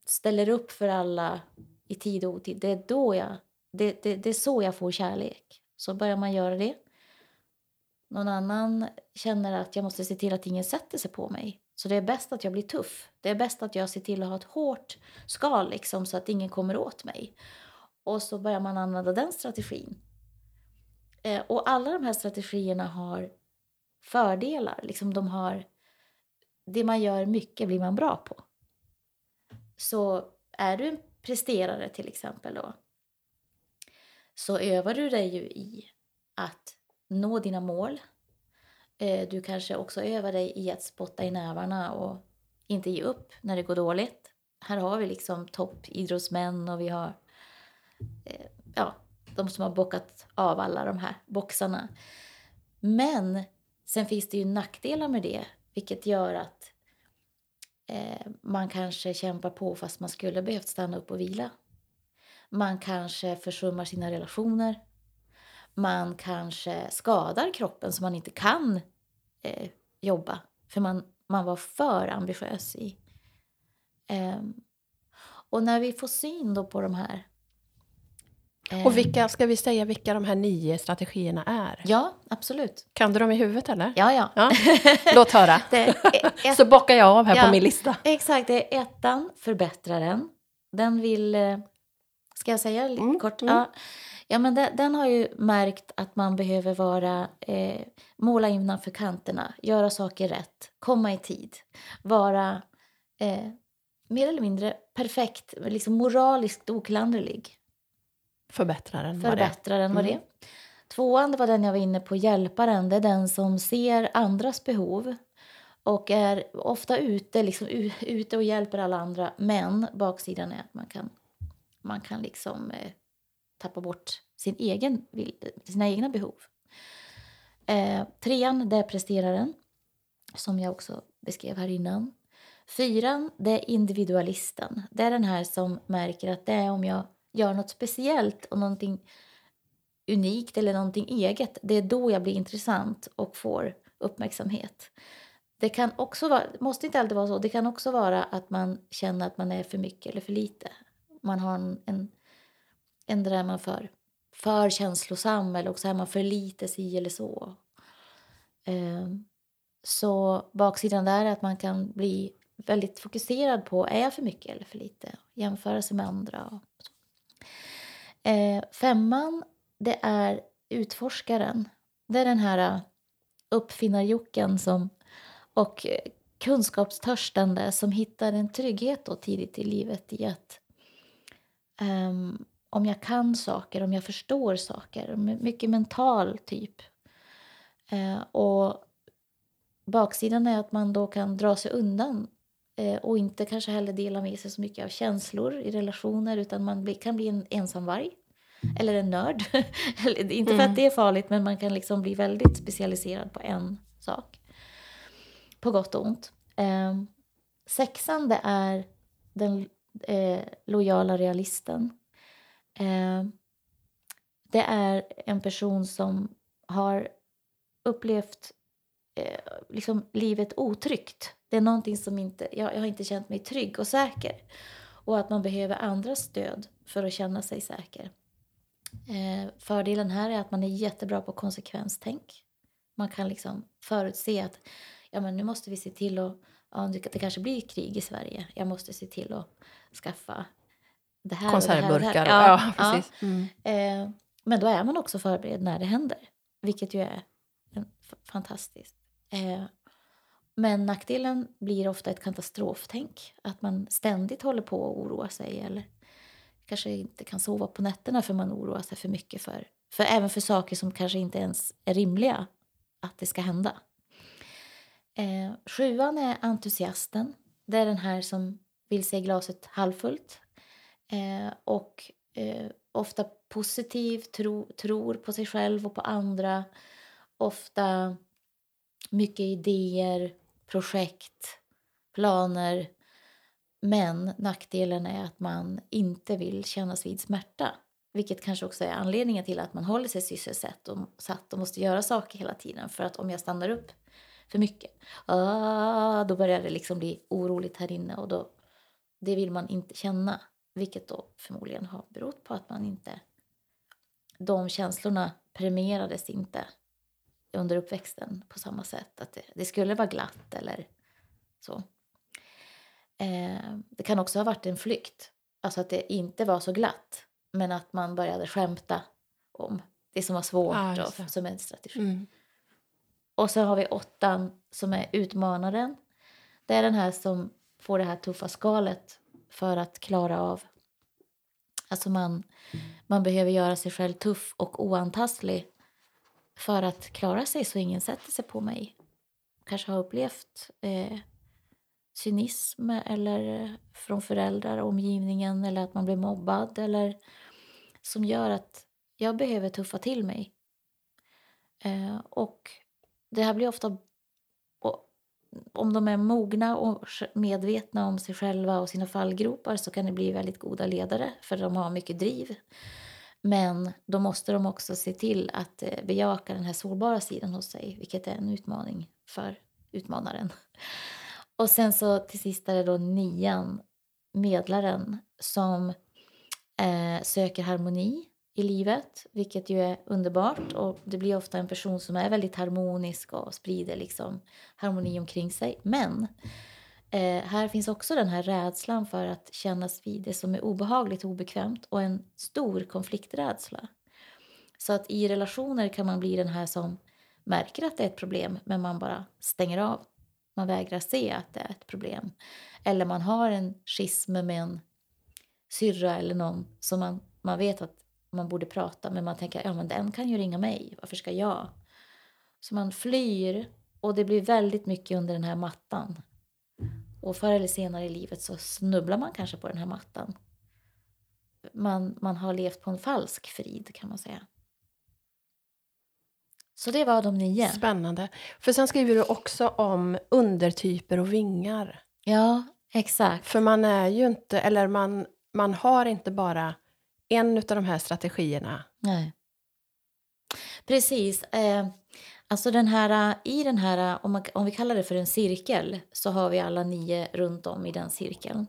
ställer upp för alla i tid och otid. Det är, då jag, det, det, det är så jag får kärlek. Så börjar man göra det. Någon annan känner att jag måste se till att ingen sätter sig på mig. Så det är bäst att jag blir tuff. Det är bäst att jag ser till att ha ett hårt skal liksom, så att ingen kommer åt mig. Och så börjar man använda den strategin. Eh, och alla de här strategierna har fördelar. Liksom de har, det man gör mycket blir man bra på. Så är du en presterare till exempel då, så övar du dig ju i att nå dina mål. Eh, du kanske också övar dig i att spotta i nävarna och inte ge upp när det går dåligt. Här har vi liksom toppidrottsmän och vi har eh, ja, de som har bockat av alla de här boxarna. Men Sen finns det ju nackdelar med det, vilket gör att eh, man kanske kämpar på fast man skulle behövt stanna upp och vila. Man kanske försummar sina relationer. man kanske skadar kroppen så man inte kan eh, jobba för man, man var för ambitiös i. Eh, och när vi får syn då på de här och vilka, ska vi säga vilka de här nio strategierna är? Ja, absolut. Kan du dem i huvudet eller? Ja, ja. ja. [LAUGHS] Låt höra. ett, Så bockar jag av här ja, på min lista. Exakt, det är ettan, förbättraren. Den vill... Eh, ska jag säga lite mm, kort? Mm. Ja. ja, men den, den, har ju märkt att man behöver vara... Eh, måla innanför kanterna, göra saker rätt, komma i tid, vara eh, mer eller mindre perfekt, liksom moraliskt oklanderlig. Förbättraren Förbättraren var det. Mm. Tvåan det var den jag var inne på, hjälparen. Det är den som ser andras behov och är ofta ute, liksom, ute och hjälper alla andra. Men baksidan är att man kan, man kan liksom eh, tappa bort sin egen, sina egna behov. Eh, trean, det är presteraren, som jag också beskrev här innan. Fyran, det är individualisten. Det är den här som märker att det är om jag gör något speciellt och någonting unikt eller någonting eget, det är då jag blir intressant och får uppmärksamhet. Det kan också vara, måste inte alltid vara så, det kan också vara att man känner att man är för mycket eller för lite. Man har en, en, en där man för, för känslosam eller också är man för lite si eller så. Um, så baksidan där är att man kan bli väldigt fokuserad på, är jag för mycket eller för lite? Jämföra sig med andra. Eh, femman, det är utforskaren. Det är den här eh, uppfinnarjocken som, och eh, kunskapstörstande som hittar en trygghet då tidigt i livet i att um, om jag kan saker, om jag förstår saker, mycket mental typ. Uh, och baksidan är att man då kan dra sig undan och inte kanske heller dela med sig så mycket av känslor i relationer utan man kan bli en ensamvarg eller en nörd. [LAUGHS] inte för att mm. det är farligt, men man kan liksom bli väldigt specialiserad på en sak. På gott och ont. Eh, sexan, det är den eh, lojala realisten. Eh, det är en person som har upplevt eh, liksom livet otryggt. Det är någonting som inte, jag, jag har inte känt mig trygg och säker. Och att man behöver andras stöd för att känna sig säker. Eh, fördelen här är att man är jättebra på konsekvenstänk. Man kan liksom förutse att ja, men nu måste vi se till att ja, det kanske blir krig i Sverige. Jag måste se till att skaffa det här Konservburkar. Och det här, och det här. Ja, [LAUGHS] ja, precis. Mm. Eh, men då är man också förberedd när det händer, vilket ju är fantastiskt. Eh, men nackdelen blir ofta ett katastroftänk, att man ständigt håller på att oroa sig eller kanske inte kan sova på nätterna för man oroar sig för mycket för, för även för saker som kanske inte ens är rimliga att det ska hända. Eh, sjuan är entusiasten. Det är den här som vill se glaset halvfullt eh, och eh, ofta positiv, tro, tror på sig själv och på andra. Ofta mycket idéer, projekt, planer men nackdelen är att man inte vill kännas vid smärta. Vilket kanske också är anledningen till att man håller sig sysselsatt och, satt och måste göra saker hela tiden. För att om jag stannar upp för mycket, ah, då börjar det liksom bli oroligt här inne och då, det vill man inte känna. Vilket då förmodligen har berott på att man inte... De känslorna premierades inte under uppväxten på samma sätt. Att det, det skulle vara glatt eller så. Eh, det kan också ha varit en flykt. Alltså att det inte var så glatt. Men att man började skämta om det som var svårt ah, och, som en strategi. Mm. Och så har vi åttan som är utmanaren. Det är den här som får det här tuffa skalet för att klara av... Alltså man, man behöver göra sig själv tuff och oantastlig för att klara sig så ingen sätter sig på mig. Kanske har upplevt eh, cynism eller eh, från föräldrar, omgivningen eller att man blir mobbad eller som gör att jag behöver tuffa till mig. Eh, och det här blir ofta om de är mogna och medvetna om sig själva och sina fallgropar så kan de bli väldigt goda ledare för de har mycket driv. Men då måste de också se till att eh, bejaka den här sårbara sidan hos sig, vilket är en utmaning för utmanaren. [LAUGHS] Och sen så till sist är det då nian, medlaren, som eh, söker harmoni i livet, vilket ju är underbart. Och Det blir ofta en person som är väldigt harmonisk och sprider liksom harmoni omkring sig. Men eh, här finns också den här rädslan för att kännas vid det som är obehagligt och obekvämt och en stor konflikträdsla. Så att i relationer kan man bli den här som märker att det är ett problem men man bara stänger av. Man vägrar se att det är ett problem. Eller man har en schism med en syrra eller någon som man, man vet att man borde prata men man tänker ja men den kan ju ringa mig, varför ska jag? Så man flyr och det blir väldigt mycket under den här mattan. Och förr eller senare i livet så snubblar man kanske på den här mattan. Man, man har levt på en falsk frid kan man säga. Så det var de nio. Spännande. För sen skriver du också om undertyper och vingar. Ja, exakt. För man är ju inte, eller man, man har inte bara en av de här strategierna. Nej. Precis. Eh, alltså den här, I den här, om, man, om vi kallar det för en cirkel, så har vi alla nio runt om i den cirkeln.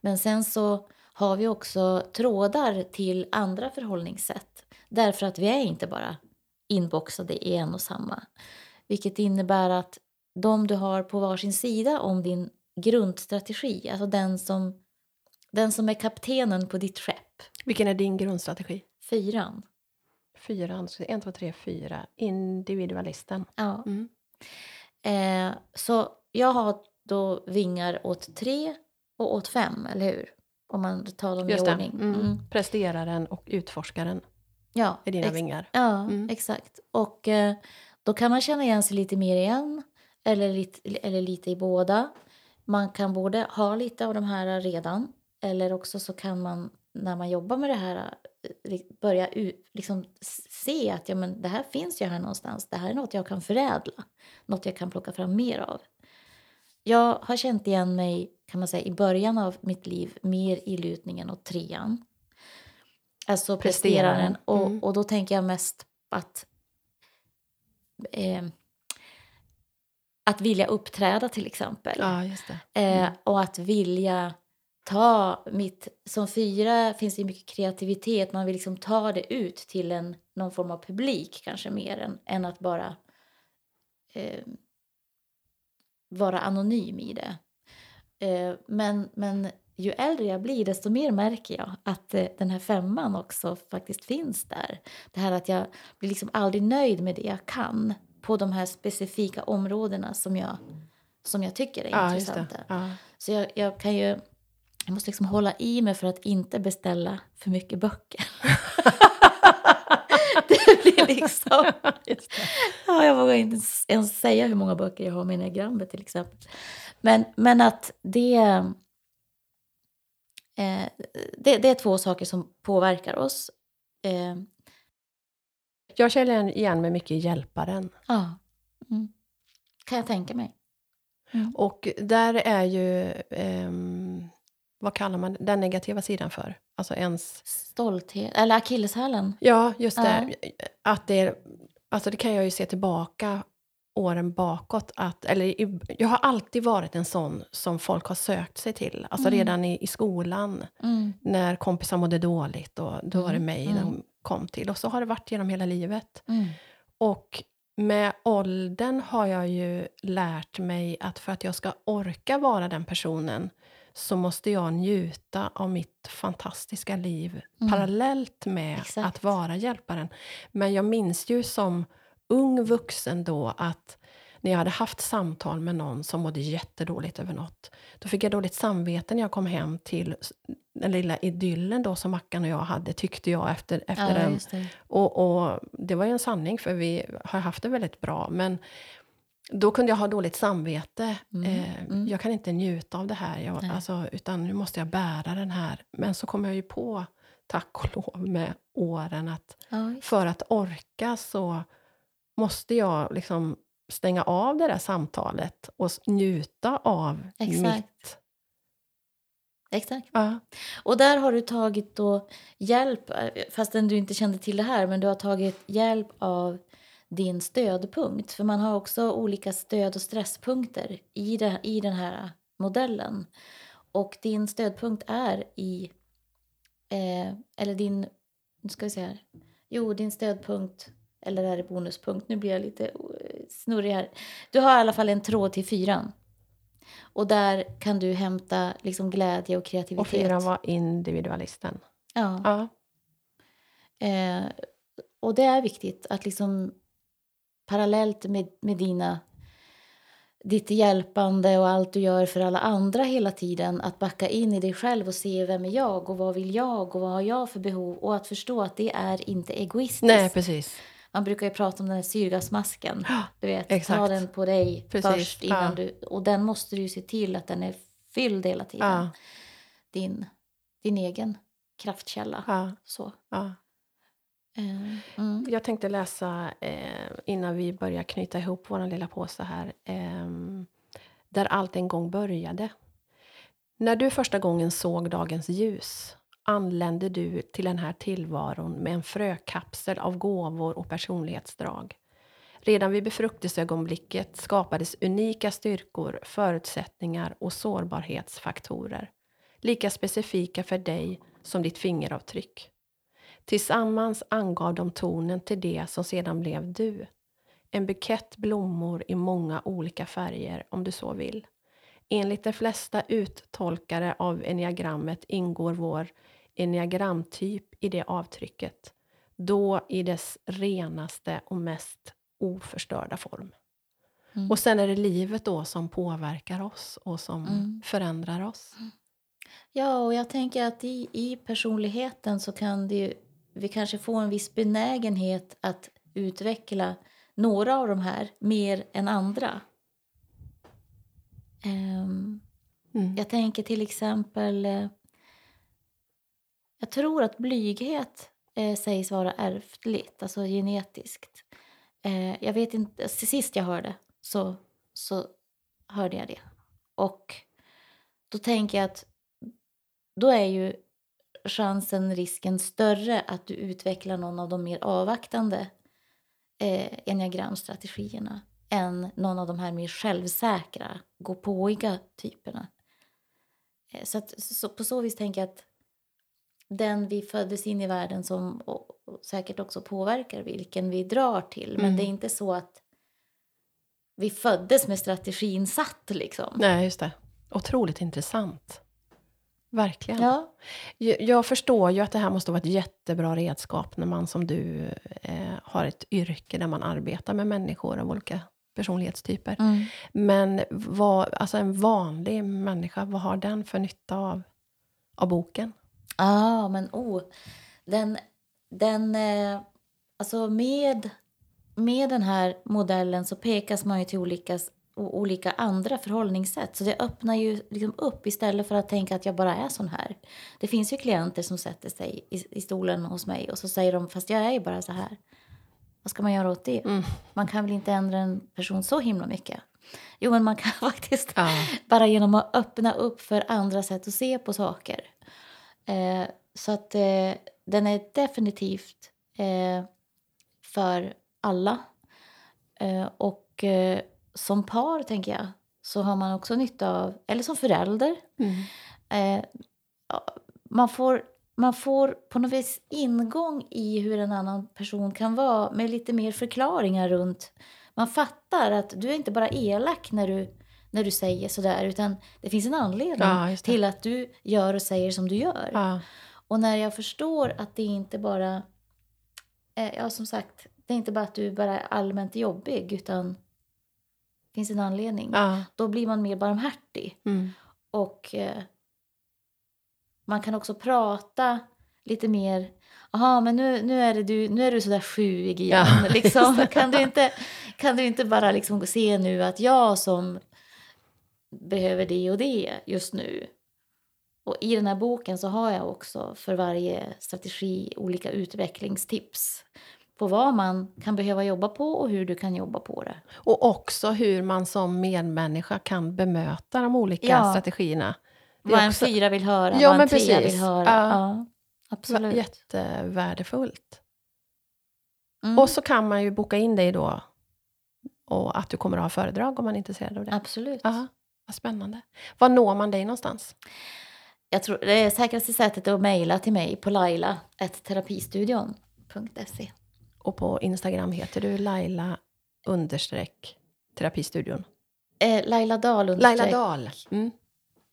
Men sen så har vi också trådar till andra förhållningssätt. Därför att vi är inte bara inboxade i en och samma. Vilket innebär att de du har på varsin sida om din grundstrategi, alltså den som, den som är kaptenen på ditt skepp. Vilken är din grundstrategi? Fyran. Fyran, så en, två, tre, fyra. Individualisten. Ja. Mm. Eh, så jag har då vingar åt tre och åt fem, eller hur? Om man tar dem Just i det. ordning. Mm. Mm. Presteraren och utforskaren Ja, är dina ex- vingar. Ja, Mm. exakt. Och eh, då kan man känna igen sig lite mer i en eller lite, eller lite i båda. Man kan både ha lite av de här redan eller också så kan man när man jobbar med det här börja u- liksom se att ja, men det här finns ju här någonstans. Det här är något jag kan förädla, något jag kan plocka fram mer av. Jag har känt igen mig kan man säga, i början av mitt liv mer i lutningen och trean. Alltså Presteraren. Och, Mm. och då tänker jag mest att eh, att vilja uppträda till exempel. Ja. Eh, och att vilja ta mitt... Som fyra finns det mycket kreativitet. Man vill liksom ta det ut till en, någon form av publik kanske mer än, än att bara eh, vara anonym i det. Eh, men, men ju äldre jag blir desto mer märker jag att eh, den här femman också faktiskt finns där. Det här att jag blir liksom aldrig nöjd med det jag kan på de här specifika områdena som jag, som jag tycker är Ja, intressanta. Ja. Så jag, jag kan ju... Jag måste liksom hålla i mig för att inte beställa för mycket böcker. [LAUGHS] det blir liksom... Ja, jag vågar inte ens- säga hur många böcker jag har med enagrammet till exempel. Men, men att det, eh, det... Det är två saker som påverkar oss. Eh, Jag känner igen mig mycket i hjälparen. ja. Mm. Kan jag tänka mig. Mm. Och där är ju, ehm, vad kallar man den negativa sidan för? Alltså ens... Stolthet. Eller akilleshälen. Ja, just det. Att det, är, alltså det kan jag ju se tillbaka åren bakåt. Att, eller, jag har alltid varit en sån som folk har sökt sig till. Alltså Mm. redan i, i skolan, Mm. när kompisar mådde dåligt. Och då var det Mm, mig mm. de kom till. Och så har det varit genom hela livet. Mm. Och med åldern har jag ju lärt mig att för att jag ska orka vara den personen så måste jag njuta av mitt fantastiska liv Mm. parallellt med Exakt. att vara hjälparen. Men jag minns ju som ung vuxen då att när jag hade haft samtal med någon som mådde jättedåligt över något, då fick jag dåligt samvete när jag kom hem till den lilla idyllen då som Mackan och jag hade, tyckte jag efter, efter Ja, den det. och, och det var ju en sanning, för vi har haft det väldigt bra. Men då kunde jag ha dåligt samvete. Mm, Eh, mm. Jag kan inte njuta av det här, jag, alltså, utan nu måste jag bära den här. Men så kom jag ju på, tack och lov, med åren att just- för att orka så måste jag liksom stänga av det där samtalet och njuta av Exakt. mitt Exakt. Ja. Och där har du tagit då hjälp, eh, fastän du inte kände till det här, men du har tagit hjälp av din stödpunkt. För man har också olika stöd och stresspunkter i, det, i den här modellen. Och din stödpunkt är i, eh, eller din, nu ska vi se här, jo din stödpunkt, eller är det bonuspunkt, nu blir jag lite eh, snurrig här. Du har i alla fall en tråd till fyran. Och där kan du hämta liksom glädje och kreativitet. Och fyran var individualisten. Ja. Ja. Eh, och det är viktigt att liksom parallellt med, med dina ditt hjälpande och allt du gör för alla andra hela tiden att backa in i dig själv och se vem är jag och vad vill jag och vad har jag för behov och att förstå att det är inte egoistiskt. Nej, precis. Man brukar ju prata om den här syrgasmasken. Du vet, exakt. ta den på dig Precis, först innan ja. du... Och den måste du ju se till att den är fylld hela tiden. Ja. Din, din egen kraftkälla. Ja. Så. Eh. Mm. Jag tänkte läsa eh, innan vi börjar knyta ihop vår lilla påse här. eh, där allt en gång började. När du första gången såg dagens ljus anlände du till den här tillvaron med en frökapsel av gåvor och personlighetsdrag. Redan vid befruktningsögonblicket skapades unika styrkor, förutsättningar och sårbarhetsfaktorer. Lika specifika för dig som ditt fingeravtryck. Tillsammans angav de tonen till det som sedan blev du. En bukett blommor i många olika färger om du så vill. Enligt de flesta uttolkare av enneagrammet ingår vår enneagramtyp i det avtrycket. Då i dess renaste och mest oförstörda form. Mm. Och sen är det livet då som påverkar oss och som Mm. förändrar oss. Ja, och jag tänker att i, i personligheten så kan det ju, vi kanske få en viss benägenhet att utveckla några av de här mer än andra. Ehm, Mm. jag tänker till exempel... Eh, jag tror att blyghet eh, sägs vara ärftligt, alltså genetiskt. Eh, jag vet inte, sist jag hörde så, så hörde jag det. Och då tänker jag att då är ju chansen, risken större att du utvecklar någon av de mer avvaktande eh, enneagramstrategierna än någon av de här mer självsäkra, gåpåiga typerna. Eh, så, att, så på så vis tänker jag att den vi föddes in i världen som och, och säkert också påverkar vilken vi drar till. Men Mm. det är inte så att vi föddes med strategin satt liksom. Nej, just det. Otroligt intressant. Verkligen. Ja, Jag förstår ju att det här måste vara ett jättebra redskap när man som du eh, har ett yrke där man arbetar med människor av olika personlighetstyper. mm. Men vad, alltså en vanlig människa, vad har den för nytta av, av boken? ah, men oh. Den, den eh, alltså med, med den här modellen så pekas man ju till olika, s- o- olika andra förhållningssätt. Så det öppnar ju liksom upp istället för att tänka att jag bara är sån här. Det finns ju klienter som sätter sig i, i stolen hos mig och så säger de fast jag är ju bara så här. Vad ska man göra åt det? Mm. Man kan väl inte ändra en person så himla mycket? Jo, men man kan [LAUGHS] faktiskt Ja. bara genom att öppna upp för andra sätt att se på saker. Eh, så att eh, den är definitivt eh, för alla. Eh, och eh, som par, tänker jag, så har man också nytta av, eller som förälder, Mm. eh, man, får, man får på något vis ingång i hur en annan person kan vara med lite mer förklaringar runt. Man fattar att du är inte bara elak när du, när du säger sådär utan det finns en anledning Ja, till att du gör och säger som du gör. Ja. Och när jag förstår att det inte bara... Eh, ja, som sagt, det är inte bara att du bara är allmänt jobbig utan finns en anledning. Ja. Då blir man mer barmhärtig. Mm. Och eh, man kan också prata lite mer. Jaha, men nu, nu, är det du, nu är du sådär sjuig igen. Ja, [LAUGHS] liksom. kan, du inte, kan du inte bara liksom se nu att jag som behöver det och det just nu. Och i den här boken så har jag också för varje strategi olika utvecklingstips på vad man kan behöva jobba på och hur du kan jobba på det. Och också hur man som medmänniska kan bemöta de olika Ja. strategierna. Det vad en också- fyra vill höra, Ja, vad en trea precis. vill höra. Ja. Ja, absolut. Jättevärdefullt. Mm. Och så kan man ju boka in dig då och att du kommer att ha föredrag om man är intresserad av det. Absolut. Ja, vad spännande. Var når man dig någonstans? Jag tror det säkraste sättet är att mejla till mig på laila.terapistudion.se. Och på Instagram heter du Laila understreck terapistudion. Eh, Laila Dahl Laila understreck- Dahl. Mm.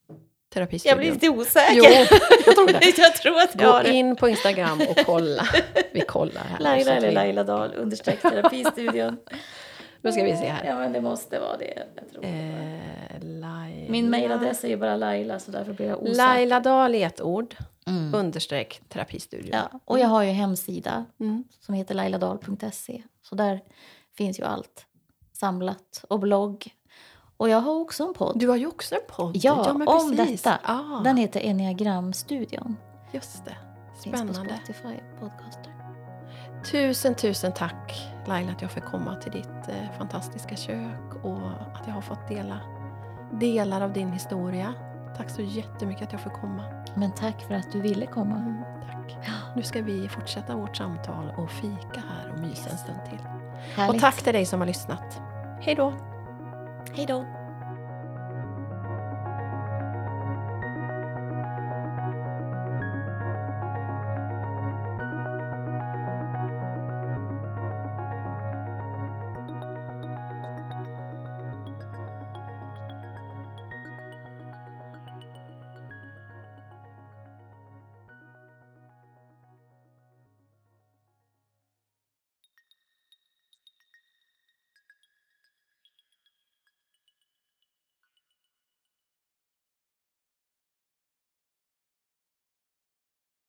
Jag Terapistudion. blir lite osäker. Jo, jag tror det. [LAUGHS] jag tror att jag Gå det. in på Instagram och kolla. Vi kollar här. Laila eller vi- Laila Dahl understreck terapistudion. [LAUGHS] Nu ska vi se här. Ja men det måste vara det. Jag tror. Eh, Laila. Min mejladress är ju bara Laila så därför blir jag osäker. Laila Dahl i ett ord. Mm. Understreck terapistudion. Ja, och jag har ju en hemsida Mm. som heter lailadal.se. Så där finns ju allt samlat och blogg. Och jag har också en podd. Du har ju också en podd. Ja, men om precis. detta. Ah, Den heter Enneagramstudion. just det. Finns på Spännande. Spotify podcaster. Tusen, tusen tack Laila att jag fick komma till ditt eh, fantastiska kök och att jag har fått dela delar av din historia. Tack så jättemycket att jag fick komma. Men tack för att du ville komma. Mm, tack. Nu ska vi fortsätta vårt samtal och fika här och mysa en stund till. Härligt. Och tack till dig som har lyssnat. Hej då! Hej då.